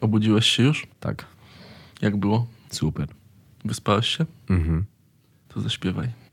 Obudziłeś się już? Tak. Jak było? Super. Wyspałeś się? Mhm. To zaśpiewaj.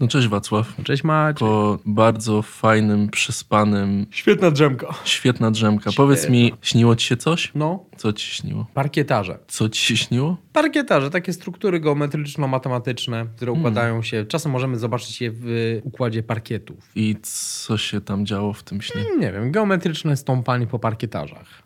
No cześć Wacław. Cześć Maciek. Po bardzo fajnym, przyspanym, Świetna drzemka. świetna drzemka. Powiedz mi, śniło ci się coś? No, Co ci się śniło? parkietarze. Co ci się śniło? Parkietarze, takie struktury geometryczno-matematyczne, które układają się. Czasem możemy zobaczyć je w układzie I co się tam działo w tym śnie? Nie wiem, geometryczne stąpanie po parkietarzach.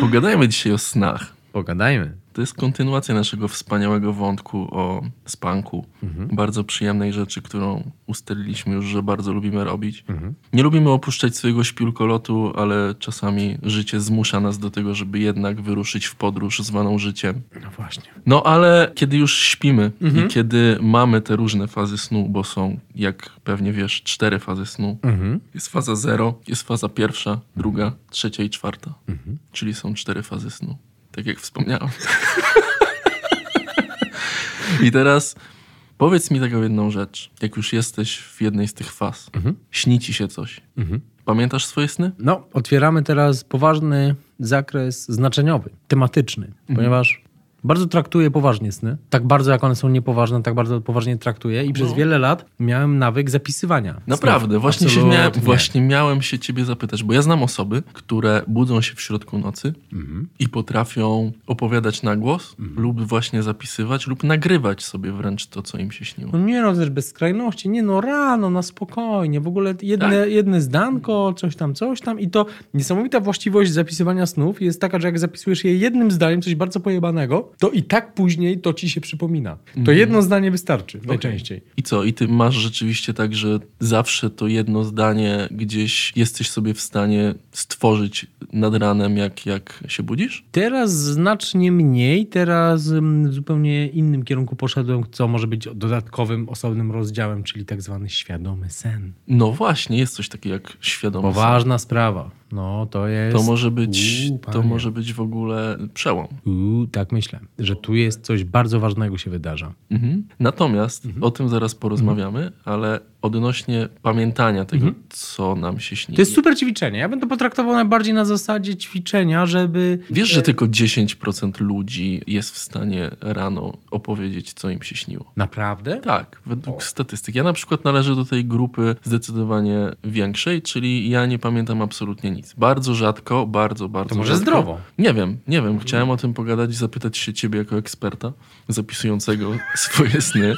Pogadajmy dzisiaj o snach. Pogadajmy. To jest kontynuacja naszego wspaniałego wątku o spanku. Bardzo przyjemnej rzeczy, którą ustaliliśmy już, że bardzo lubimy robić. Nie lubimy opuszczać swojego śpiulkolotu, ale czasami życie zmusza nas do tego, żeby jednak wyruszyć w podróż zwaną życiem. No właśnie. No ale kiedy już śpimy i kiedy mamy te różne fazy snu, bo są, jak pewnie wiesz, cztery fazy snu. Mhm. Jest faza zero, jest faza pierwsza, druga, trzecia i czwarta. Czyli są cztery fazy snu. Tak jak wspomniałem. I teraz powiedz mi taką jedną rzecz. Jak już jesteś w jednej z tych faz, śni ci się coś. Pamiętasz swoje sny? No, otwieramy teraz poważny zakres znaczeniowy, tematyczny, ponieważ bardzo traktuję poważnie sny. Tak bardzo, jak one są niepoważne, tak bardzo poważnie traktuję i przez wiele lat miałem nawyk zapisywania. Naprawdę, snów. właśnie, się miałem, właśnie miałem się ciebie zapytać, bo ja znam osoby, które budzą się w środku nocy i potrafią opowiadać na głos lub właśnie zapisywać lub nagrywać sobie wręcz to, co im się śniło. No nie no, też bez skrajności. Nie no, rano, na spokojnie. W ogóle jedne, Tak? jedne zdanko, coś tam, coś tam. I to niesamowita właściwość zapisywania snów jest taka, że jak zapisujesz je jednym zdaniem, coś bardzo pojebanego, to i tak później to ci się przypomina. To Mhm. jedno zdanie wystarczy najczęściej. I co? I ty masz rzeczywiście tak, że zawsze to jedno zdanie gdzieś jesteś sobie w stanie stworzyć nad ranem, jak, jak się budzisz? Teraz znacznie mniej, teraz mm, w zupełnie innym kierunku poszedłem, co może być dodatkowym, osobnym rozdziałem, czyli tak zwany świadomy sen. No właśnie, jest coś takiego jak świadomy sen. Poważna sprawa. No to jest... To może być, Uuu, to może być w ogóle przełom. Uuu, tak myślę, że tu jest coś bardzo ważnego się wydarza. Mhm. Natomiast Mhm. o tym zaraz porozmawiamy, ale odnośnie pamiętania tego, co nam się śni. Mhm. To jest super ćwiczenie. Ja bym to potraktował najbardziej na zasadzie ćwiczenia, żeby... Wiesz, że tylko 10% ludzi jest w stanie rano opowiedzieć, co im się śniło. Naprawdę? Tak, według statystyk. Ja na przykład należę do tej grupy zdecydowanie większej, czyli ja nie pamiętam absolutnie nic. Bardzo rzadko, bardzo, bardzo To może rzadko. zdrowo. Nie wiem, nie wiem. Chciałem o tym pogadać i zapytać się ciebie jako eksperta zapisującego swoje sny.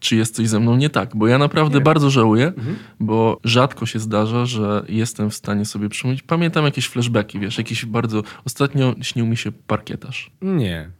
Czy jest coś ze mną nie tak? Bo ja naprawdę bardzo żałuję, Mhm. bo rzadko się zdarza, że jestem w stanie sobie przypomnieć. Pamiętam jakieś flashbacki, wiesz, jakiś bardzo... Ostatnio śnił mi się parkietarz. Nie.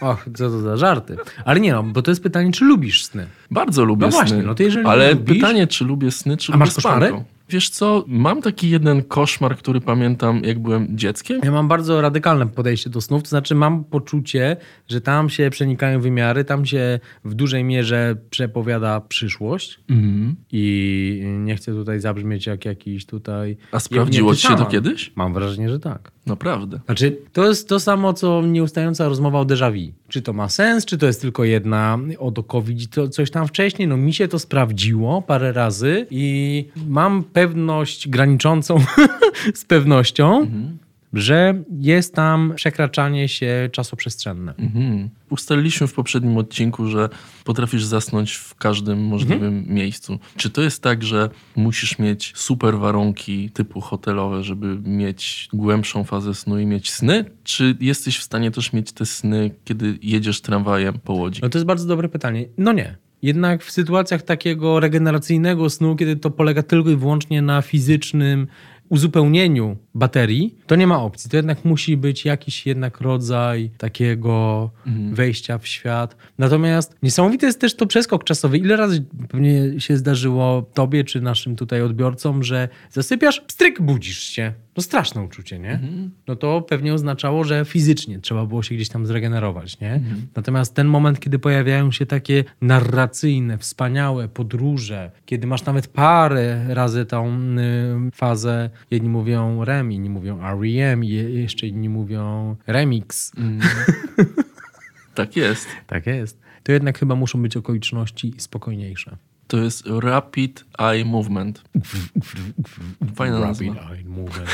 Och, co to za żarty. Ale nie no, bo to jest pytanie, czy lubisz sny? Bardzo lubię No właśnie, sny. no to jeżeli ale lubisz- pytanie, czy lubię sny, czy A lubię masz koszmary? Wiesz co, mam taki jeden koszmar, który pamiętam, jak byłem dzieckiem. Ja mam bardzo radykalne podejście do snów, to znaczy mam poczucie, że tam się przenikają wymiary, tam się w dużej mierze przepowiada przyszłość Mhm. i nie chcę tutaj zabrzmieć jak jakiś tutaj... A sprawdziło ci się to kiedyś? Mam wrażenie, że tak. Naprawdę. Znaczy, to jest to samo, co nieustająca rozmowa o déjà vu. Czy to ma sens, czy to jest tylko jedna oto COVID, to coś tam wcześniej. No mi się to sprawdziło parę razy i mam pewność graniczącą z pewnością, że jest tam przekraczanie się czasoprzestrzenne. Mhm. Ustaliliśmy w poprzednim odcinku, że potrafisz zasnąć w każdym możliwym Mhm. miejscu. Czy to jest tak, że musisz mieć super warunki typu hotelowe, żeby mieć głębszą fazę snu i mieć sny? Czy jesteś w stanie też mieć te sny, kiedy jedziesz tramwajem po łodzi? No to jest bardzo dobre pytanie. No nie. Jednak w sytuacjach takiego regeneracyjnego snu, kiedy to polega tylko i wyłącznie na fizycznym uzupełnieniu baterii, to nie ma opcji. To jednak musi być jakiś jednak rodzaj takiego Mhm. wejścia w świat. Natomiast niesamowite jest też to przeskok czasowy. Ile razy pewnie się zdarzyło tobie czy naszym tutaj odbiorcom, że zasypiasz, pstryk, budzisz się. No straszne uczucie, nie? Mhm. No to pewnie oznaczało, że fizycznie trzeba było się gdzieś tam zregenerować, nie? Mhm. Natomiast ten moment, kiedy pojawiają się takie narracyjne, wspaniałe podróże, kiedy masz nawet parę razy tą y, fazę, jedni mówią REM, inni mówią REM, jeszcze inni mówią remix. Tak jest. Tak jest. To jednak chyba muszą być okoliczności spokojniejsze. To jest Rapid Eye Movement. Fajna Rapid nazwa. eye movement.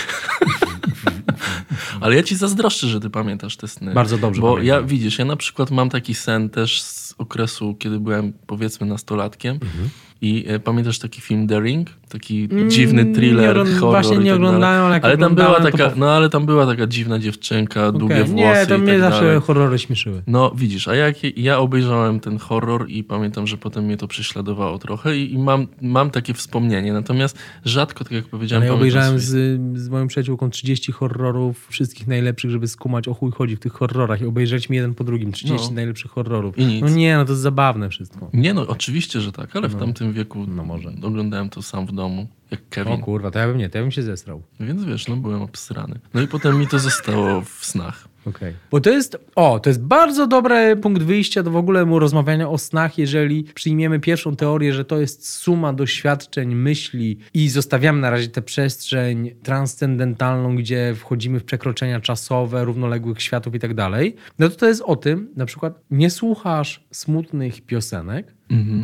Ale ja ci zazdroszczę, że ty pamiętasz te sny. Bardzo dobrze Bo pamiętam. ja, widzisz, ja na przykład mam taki sen też z okresu, kiedy byłem powiedzmy nastolatkiem. Mhm. I e, pamiętasz taki film The Ring? Taki dziwny thriller, Mm, nie horror właśnie nie tak oglądałem, ale jak tam była taka, po- no ale tam była taka dziwna dziewczynka, długie Okej, włosy Nie, to mnie tak zawsze dalej. horrory śmieszyły. No widzisz, a jak ja obejrzałem ten horror i pamiętam, że potem mnie to prześladowało trochę i, i mam, mam takie wspomnienie. Natomiast rzadko, tak jak powiedziałem, Ale ja obejrzałem z, z moją przyjaciółką 30 horrorów, wszystkich najlepszych, żeby skumać o chuj chodzi w tych horrorach i obejrzeliśmy jeden po drugim 30 No. najlepszych horrorów. No nie, no to jest zabawne wszystko. Nie no, oczywiście, że tak, ale w tamtym wieku no może. oglądałem to sam w domu, jak O Kevin. kurwa, to ja bym nie, to ja bym się zesrał. Więc wiesz, no byłem obsrany. No i potem mi to zostało w snach. Okej. Bo to jest, o, to jest bardzo dobry punkt wyjścia do w ogóle mu rozmawiania o snach, jeżeli przyjmiemy pierwszą teorię, że to jest suma doświadczeń, myśli i zostawiamy na razie tę przestrzeń transcendentalną, gdzie wchodzimy w przekroczenia czasowe, równoległych światów i tak dalej, no to to jest o tym, na przykład nie słuchasz smutnych piosenek,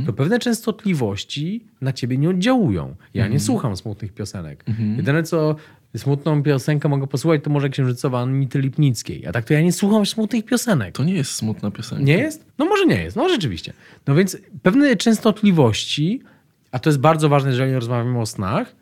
to pewne częstotliwości na ciebie nie oddziałują. Ja nie słucham smutnych piosenek. Jedyne co smutną piosenkę mogę posłuchać, to może księżycowa Anity Lipnickiej. A tak to ja nie słucham smutnych piosenek. To nie jest smutna piosenka. Nie jest? No może nie jest, no rzeczywiście. No więc pewne częstotliwości, a to jest bardzo ważne, jeżeli rozmawiamy o snach,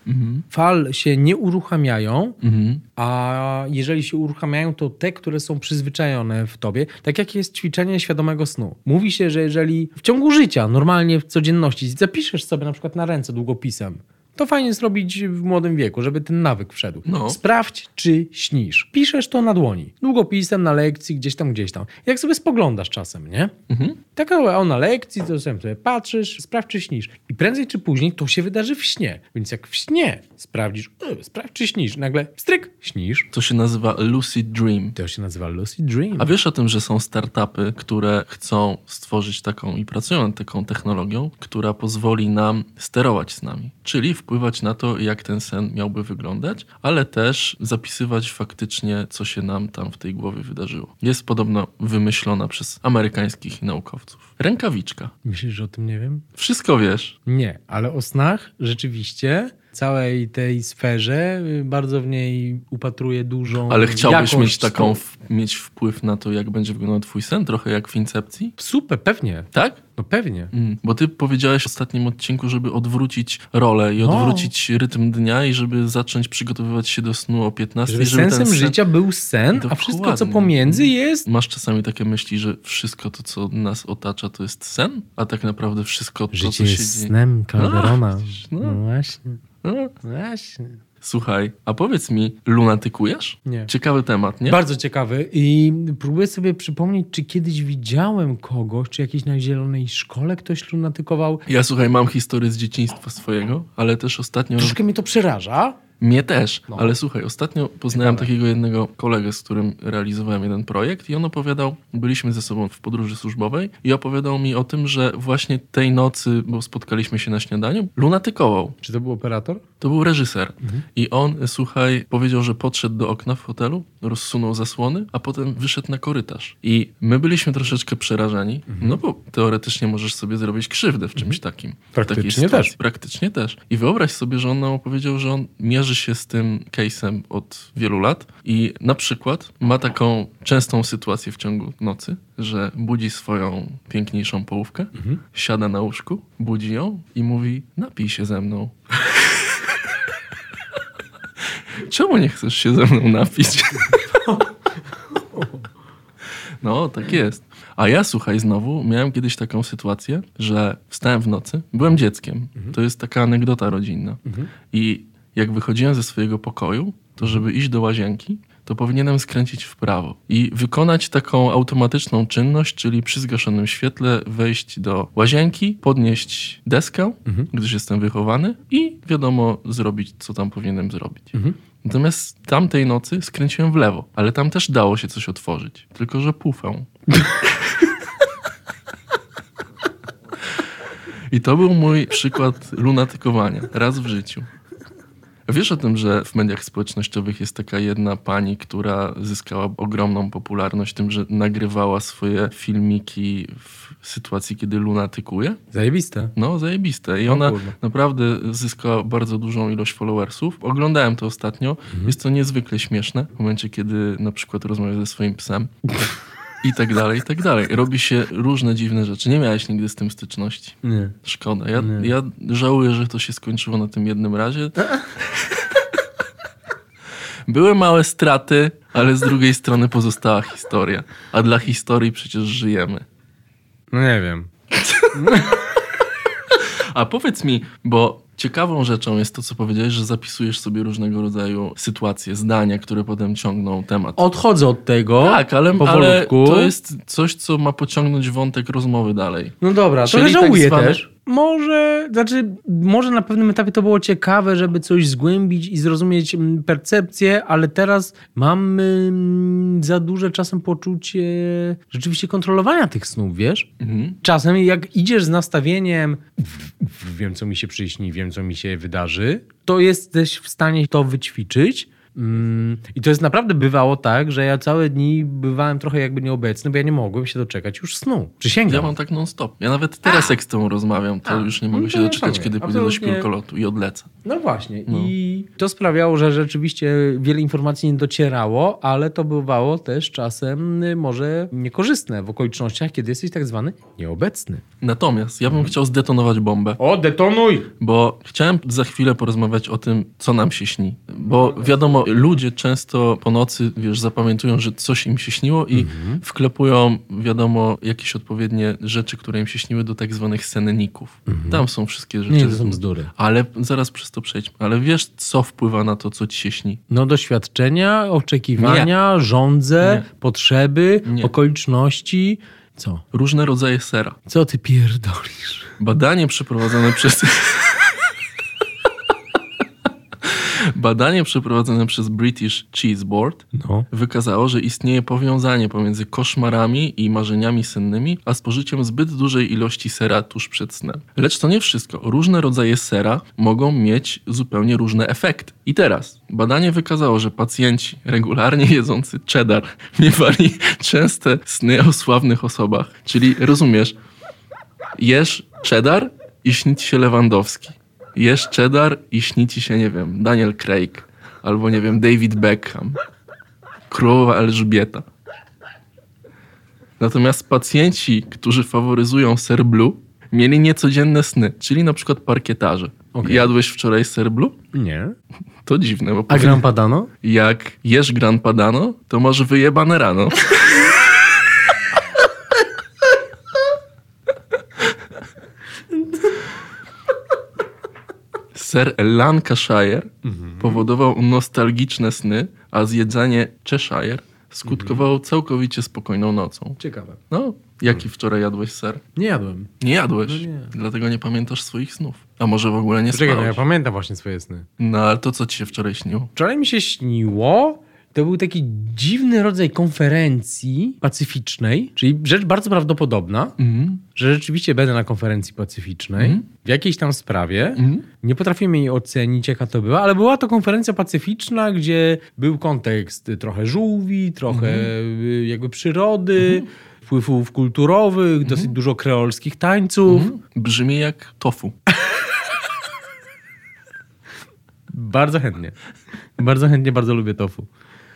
fal się nie uruchamiają, Mhm. a jeżeli się uruchamiają, to te, które są przyzwyczajone w tobie, tak jak jest ćwiczenie świadomego snu. Mówi się, że jeżeli w ciągu życia, normalnie w codzienności, zapiszesz sobie na przykład na ręce długopisem, to fajnie zrobić w młodym wieku, żeby ten nawyk wszedł. No. Sprawdź, czy śnisz. Piszesz to na dłoni. Długopisem, na lekcji, gdzieś tam, gdzieś tam. Jak sobie spoglądasz czasem, nie? Mhm. Tak, o, na lekcji, to sobie patrzysz, sprawdź, czy śnisz. I prędzej czy później to się wydarzy w śnie. Więc jak w śnie sprawdzisz, e, sprawdź, czy śnisz, nagle stryk, śnisz. To się nazywa Lucid Dream. To się nazywa lucid dream. A wiesz o tym, że są startupy, które chcą stworzyć taką i pracują nad taką technologią, która pozwoli nam sterować z nami, czyli wpływać na to, jak ten sen miałby wyglądać, ale też zapisywać faktycznie, co się nam tam w tej głowie wydarzyło. Jest podobno wymyślona przez amerykańskich naukowców. Rękawiczka. Myślisz, że o tym nie wiem? Wszystko wiesz. Nie, ale o snach rzeczywiście całej tej sferze y, bardzo w niej upatruję dużą Ale chciałbyś mieć taką, mieć wpływ na to, jak będzie wyglądał twój sen, trochę jak w Incepcji? Super, pewnie. Tak? No pewnie. Mm, bo ty powiedziałeś w ostatnim odcinku, żeby odwrócić rolę i No. odwrócić rytm dnia i żeby zacząć przygotowywać się do snu o 15. Żeby żeby sensem sen... życia był sen, a wszystko co pomiędzy jest Masz czasami takie myśli, że wszystko to, co nas otacza, to jest sen, a tak naprawdę wszystko to, Życie co się jest dzieje... snem Calderona. No. No właśnie, No. właśnie. Słuchaj, a powiedz mi, lunatykujesz? Nie. Ciekawy temat, nie? Bardzo ciekawy i próbuję sobie przypomnieć, czy kiedyś widziałem kogoś, czy jakiejś na zielonej szkole ktoś lunatykował. Ja słuchaj, mam historię z dzieciństwa swojego, ale też ostatnio... Troszkę mnie to przeraża. Mnie też, No. ale słuchaj, ostatnio poznałem Ciekawe. takiego jednego kolegę, z którym realizowałem jeden projekt i on opowiadał, byliśmy ze sobą w podróży służbowej i opowiadał mi o tym, że właśnie tej nocy, bo spotkaliśmy się na śniadaniu, lunatykował. Czy to był operator? To był reżyser. Mhm. I on, słuchaj, powiedział, że podszedł do okna w hotelu, rozsunął zasłony, a potem wyszedł na korytarz. I my byliśmy troszeczkę przerażeni, Mhm. no bo teoretycznie możesz sobie zrobić krzywdę w czymś takim. w takiej Praktycznie też. Praktycznie też. I wyobraź sobie, że on nam opowiedział, że on mierzy się z tym case'em od wielu lat i na przykład ma taką częstą sytuację w ciągu nocy, że budzi swoją piękniejszą połówkę, Mhm. siada na łóżku, budzi ją i mówi napij się ze mną. Czemu nie chcesz się ze mną napić? No, tak jest. A ja, słuchaj, znowu miałem kiedyś taką sytuację, że wstałem w nocy, byłem dzieckiem. To jest taka anegdota rodzinna. I jak wychodziłem ze swojego pokoju, to żeby iść do łazienki, to powinienem skręcić w prawo i wykonać taką automatyczną czynność, czyli przy zgaszonym świetle wejść do łazienki, podnieść deskę, gdyż jestem wychowany i wiadomo zrobić, co tam powinienem zrobić. Natomiast tamtej nocy skręciłem w lewo, ale tam też dało się coś otworzyć, tylko że pufę. I to był mój przykład lunatykowania raz w życiu. Wiesz o tym, że w mediach społecznościowych jest taka jedna pani, która zyskała ogromną popularność tym, że nagrywała swoje filmiki w sytuacji, kiedy lunatykuje? Zajebiste. No, zajebiste. I O ona kurwa. naprawdę zyskała bardzo dużą ilość followersów. Oglądałem to ostatnio. Jest to niezwykle śmieszne w momencie, kiedy na przykład rozmawia ze swoim psem. I tak dalej, i tak dalej. Robi się różne dziwne rzeczy. Nie miałeś nigdy z tym styczności. Nie. Szkoda. Ja, Nie. ja żałuję, że to się skończyło na tym jednym razie. Były małe straty, ale z drugiej strony pozostała historia. A dla historii przecież żyjemy. No nie wiem. A powiedz mi, bo ciekawą rzeczą jest to, co powiedziałeś, że zapisujesz sobie różnego rodzaju sytuacje, zdania, które potem ciągną temat. Odchodzę od tego. tak, ale, ale to jest coś, co ma pociągnąć wątek rozmowy dalej. No dobra, Czyli trochę tak żałuję zwane- też. Może, znaczy, może na pewnym etapie to było ciekawe, żeby coś zgłębić i zrozumieć mm, percepcję, ale teraz mam mm, za duże czasem poczucie rzeczywiście kontrolowania tych snów, wiesz? Mhm. Czasem jak idziesz z nastawieniem wiem, co mi się przyśni, wiem, co mi się wydarzy, to jesteś w stanie to wyćwiczyć. Mm, I to jest naprawdę bywało tak, że ja całe dni bywałem trochę jakby nieobecny, bo ja nie mogłem się doczekać już snu. Przysięgam. Ja mam tak non-stop. Ja nawet teraz, jak z tą rozmawiam, to A, już nie no mogę to się doczekać, kiedy pójdę do śpiulkolotu i odlecę. No właśnie. I to sprawiało, że rzeczywiście wiele informacji nie docierało, ale to bywało też czasem y, może niekorzystne w okolicznościach, kiedy jesteś tak zwany nieobecny. Natomiast ja bym chciał zdetonować bombę. O, detonuj! Bo chciałem za chwilę porozmawiać o tym, co nam się śni. Bo wiadomo, ludzie często po nocy, wiesz, zapamiętują, że coś im się śniło i Mhm. wklepują, wiadomo, jakieś odpowiednie rzeczy, które im się śniły do tak zwanych senników. Tam są wszystkie rzeczy. Nie, to są bzdury. Ale zaraz przez to przejdźmy. Ale wiesz, co wpływa na to, co ci się śni? No doświadczenia, oczekiwania, żądze, Nie. potrzeby, Nie. okoliczności. Co? Różne rodzaje sera. Co ty pierdolisz? Badanie przeprowadzone przez. Badanie przeprowadzone przez British Cheese Board No. wykazało, że istnieje powiązanie pomiędzy koszmarami i marzeniami sennymi, a spożyciem zbyt dużej ilości sera tuż przed snem. Lecz to nie wszystko. Różne rodzaje sera mogą mieć zupełnie różne efekty. I teraz badanie wykazało, że pacjenci regularnie jedzący cheddar miewali częste sny o sławnych osobach. Czyli rozumiesz, jesz cheddar i śni się Lewandowski. Jesz cheddar i śni ci się, nie wiem, Daniel Craig albo, nie wiem, David Beckham. Królowa Elżbieta. Natomiast pacjenci, którzy faworyzują ser blue, mieli niecodzienne sny, czyli na przykład parkietarze. Okej. Jadłeś wczoraj ser blue? Nie. To dziwne, bo A powinien- Gran Padano? jak jesz Gran Padano, to masz wyjebane rano. Ser Lancashire powodował nostalgiczne sny, a zjedzenie Cheshire skutkowało całkowicie spokojną nocą. Ciekawe. No, jaki wczoraj jadłeś ser? Nie jadłem. Nie jadłeś, No nie. dlaego nie pamiętasz swoich snów. A może w ogóle nie Czekaj, no ja spałeś? pamiętam właśnie swoje sny. No, ale to co ci się wczoraj śniło? Wczoraj mi się śniło, to był taki dziwny rodzaj konferencji pacyficznej, czyli rzecz bardzo prawdopodobna, Mhm. że rzeczywiście będę na konferencji pacyficznej Mhm. w jakiejś tam sprawie. Mhm. Nie potrafimy jej ocenić, jaka to była, ale była to konferencja pacyficzna, gdzie był kontekst trochę żółwi, trochę y, jakby przyrody, wpływów kulturowych, dosyć dużo kreolskich tańców. Brzmi jak tofu. Bardzo chętnie. Bardzo chętnie, bardzo lubię tofu.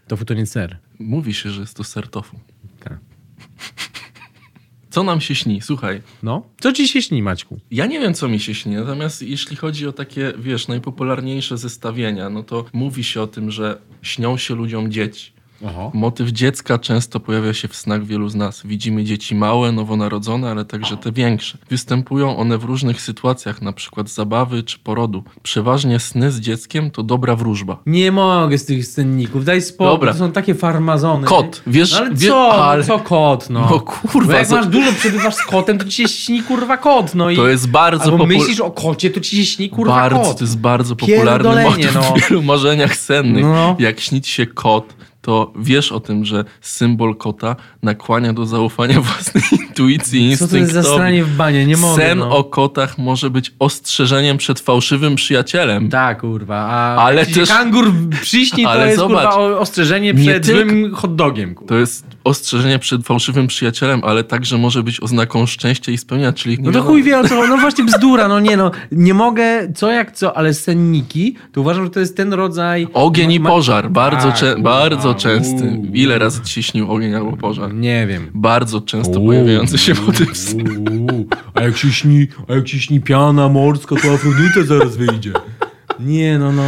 Tofu to nie ser. Mówi się, że jest to ser tofu. Tak. Co nam się śni? Słuchaj, No, co ci się śni, Maćku? ja nie wiem, co mi się śni, natomiast jeśli chodzi o takie, wiesz, najpopularniejsze zestawienia, no to mówi się o tym, że śnią się ludziom dzieci. Oho. Motyw dziecka często pojawia się w snach wielu z nas. Widzimy dzieci małe, nowonarodzone, ale także te większe. Występują one w różnych sytuacjach, na przykład zabawy czy porodu. Przeważnie sny z dzieckiem to dobra wróżba. Nie mogę z tych scenników, daj spokój, Dobra. to są takie farmazony. Kot, wiesz- No ale wie- co, ale- no co kot, no. No kurwa, Bo jak masz dużo przebywasz z kotem, to ci się śni kurwa kot, no i... To jest bardzo Albo popul- myślisz o kocie, to ci się śni kurwa bardzo, kot. To jest bardzo popularny motyw no. w wielu marzeniach sennych. No. Jak śnić się kot, to wiesz o tym, że symbol kota nakłania do zaufania własnej intuicji i Co to jest za instynktowi. stranie w banie, nie mogę, Sen no. o kotach może być ostrzeżeniem przed fałszywym przyjacielem. Tak, kurwa, a Ale też- kangur przyśni, to Ale jest zobacz, kurwa ostrzeżenie nie przed złym hot dogiem, kurwa. To jest ostrzeżenie przed fałszywym przyjacielem, ale także może być oznaką szczęścia i spełnienia, czyli No to wiadomo- chuj wie o co, no właśnie bzdura, no nie no, nie mogę co jak co, ale senniki, to uważam, że to jest ten rodzaj... Ogień i pożar, bardzo, A, cze- bardzo częsty. Ile razy ci śnił ogień albo pożar? Nie wiem. Bardzo często pojawiający się Uuu, A jak się śni, a jak się śni piana morska, to Afrodyta zaraz wyjdzie. Nie no, no.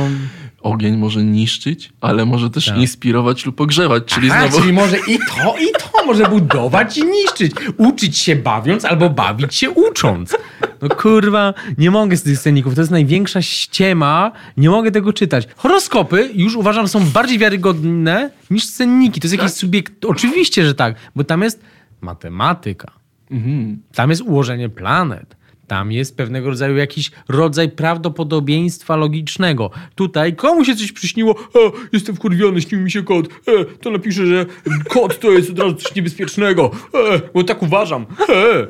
Ogień może niszczyć, ale może też Tak. inspirować lub ogrzewać, czyli A, znowu... czyli może i to, i to może budować i niszczyć. Uczyć się bawiąc albo bawić się ucząc. No kurwa, nie mogę z tych sceników. To jest największa ściema. Nie mogę tego czytać. Horoskopy już uważam są bardziej wiarygodne niż scenniki. To jest jakiś subiekt... Oczywiście, że tak, bo tam jest matematyka. Mhm. Tam jest ułożenie planet. Tam jest pewnego rodzaju jakiś rodzaj prawdopodobieństwa logicznego. Tutaj komu się coś przyśniło? E, jestem wkurwiony, śnił mi się kot. E, to napiszę, że kot to jest od razu coś niebezpiecznego. E, bo tak uważam. E.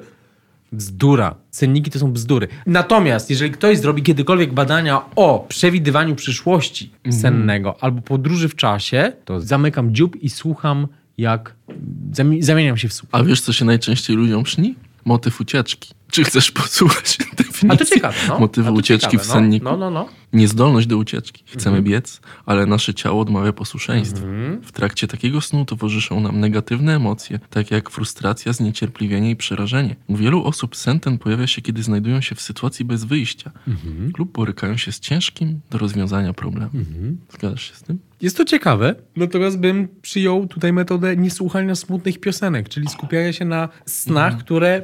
Bzdura. Cenniki to są bzdury. Natomiast, jeżeli ktoś zrobi kiedykolwiek badania o przewidywaniu przyszłości sennego albo podróży w czasie, to zamykam dziób i słucham, jak zami- zamieniam się w słuch. A wiesz, co się najczęściej ludziom śni? Motyw ucieczki. Czy chcesz posłuchać definicji A to ciekawe, no. motywu to ucieczki ciekawe, w senniku? No, no, no. Niezdolność do ucieczki. Chcemy Mhm. biec, ale nasze ciało odmawia posłuszeństwa. W trakcie takiego snu towarzyszą nam negatywne emocje, takie jak frustracja, zniecierpliwienie i przerażenie. U wielu osób sen ten pojawia się, kiedy znajdują się w sytuacji bez wyjścia Mhm. lub borykają się z ciężkim do rozwiązania problemem. Zgadzasz się z tym? Jest to ciekawe, natomiast bym przyjął tutaj metodę niesłuchania smutnych piosenek, czyli skupiania się na snach, Mhm. które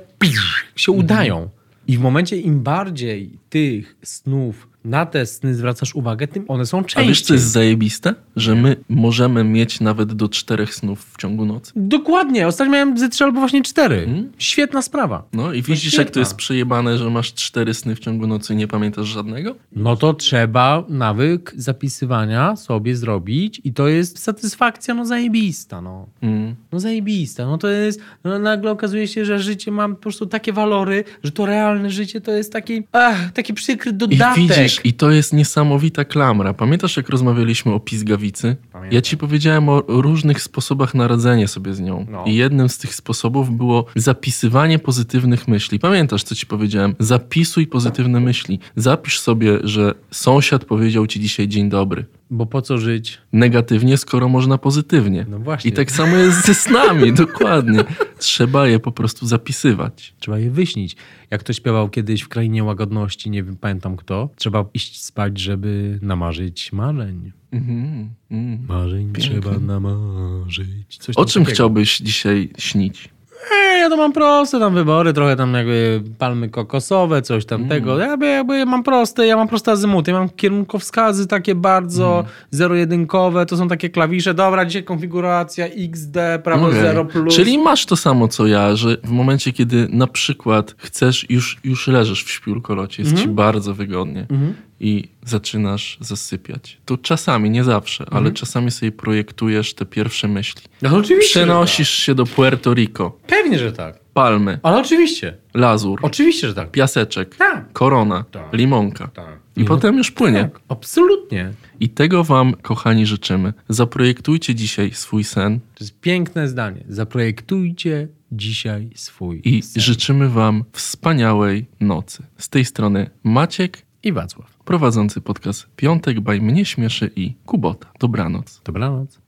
się udają. I w momencie im bardziej tych snów na te sny zwracasz uwagę, tym one są A częściej. wiesz, co jest zajebiste? Że my możemy mieć nawet do czterech snów w ciągu nocy. Dokładnie. Ostatnio miałem ze trzy albo właśnie cztery. Mhm. Świetna sprawa. No i widzisz, jak to jest przejebane, że masz cztery sny w ciągu nocy i nie pamiętasz żadnego? No to trzeba nawyk zapisywania sobie zrobić i to jest satysfakcja no zajebista, no. Mm. No zajebista, no to jest, no nagle okazuje się, że życie ma po prostu takie walory, że to realne życie to jest taki, ach, taki przykry dodatek. Widzisz, i to jest niesamowita klamra. Pamiętasz, jak rozmawialiśmy o pizgawicy? Pamiętam. Ja ci powiedziałem o różnych sposobach na radzenie sobie z nią. No. I jednym z tych sposobów było zapisywanie pozytywnych myśli. Pamiętasz, co ci powiedziałem? Zapisuj pozytywne myśli. Zapisz sobie, że sąsiad powiedział ci dzisiaj dzień dobry. Bo po co żyć? Negatywnie, skoro można pozytywnie. No właśnie. I tak samo jest ze snami, dokładnie. Trzeba je po prostu zapisywać. Trzeba je wyśnić. Jak to śpiewał kiedyś w Krainie Łagodności, nie wiem, pamiętam kto, trzeba iść spać, żeby namarzyć marzeń. Mhm, mm. Marzeń trzeba namarzyć. Coś O czym takiego. chciałbyś dzisiaj śnić? E, ja to mam proste tam wybory, trochę tam jakby palmy kokosowe, coś tam Mm. tego. Ja jakby, mam proste, ja mam proste azymuty, ja mam kierunkowskazy takie bardzo Mm. zero-jedynkowe, to są takie klawisze, dobra, dzisiaj konfiguracja XD, prawo Okej. 0 plus. Czyli masz to samo co ja, że w momencie, kiedy na przykład chcesz, już, już leżysz w śpiórkolocie, jest ci bardzo wygodnie Mhm. I zaczynasz zasypiać. To czasami, nie zawsze, ale czasami sobie projektujesz te pierwsze myśli. No oczywiście, Przenosisz się do Puerto Rico, tak. Pewnie, że tak. palmy, Ale oczywiście, lazur, oczywiście, że tak. piaseczek, Tak. korona, Tak. limonka. Tak. I potem już płynie. Tak, absolutnie. I tego wam, kochani, życzymy. Zaprojektujcie dzisiaj swój sen To jest piękne zdanie. Zaprojektujcie dzisiaj swój i sen. życzymy wam wspaniałej nocy. Z tej strony Maciek, I Wacław. prowadzący podcast Piątek by Mnie Śmieszy i Kubota. Dobranoc. Dobranoc.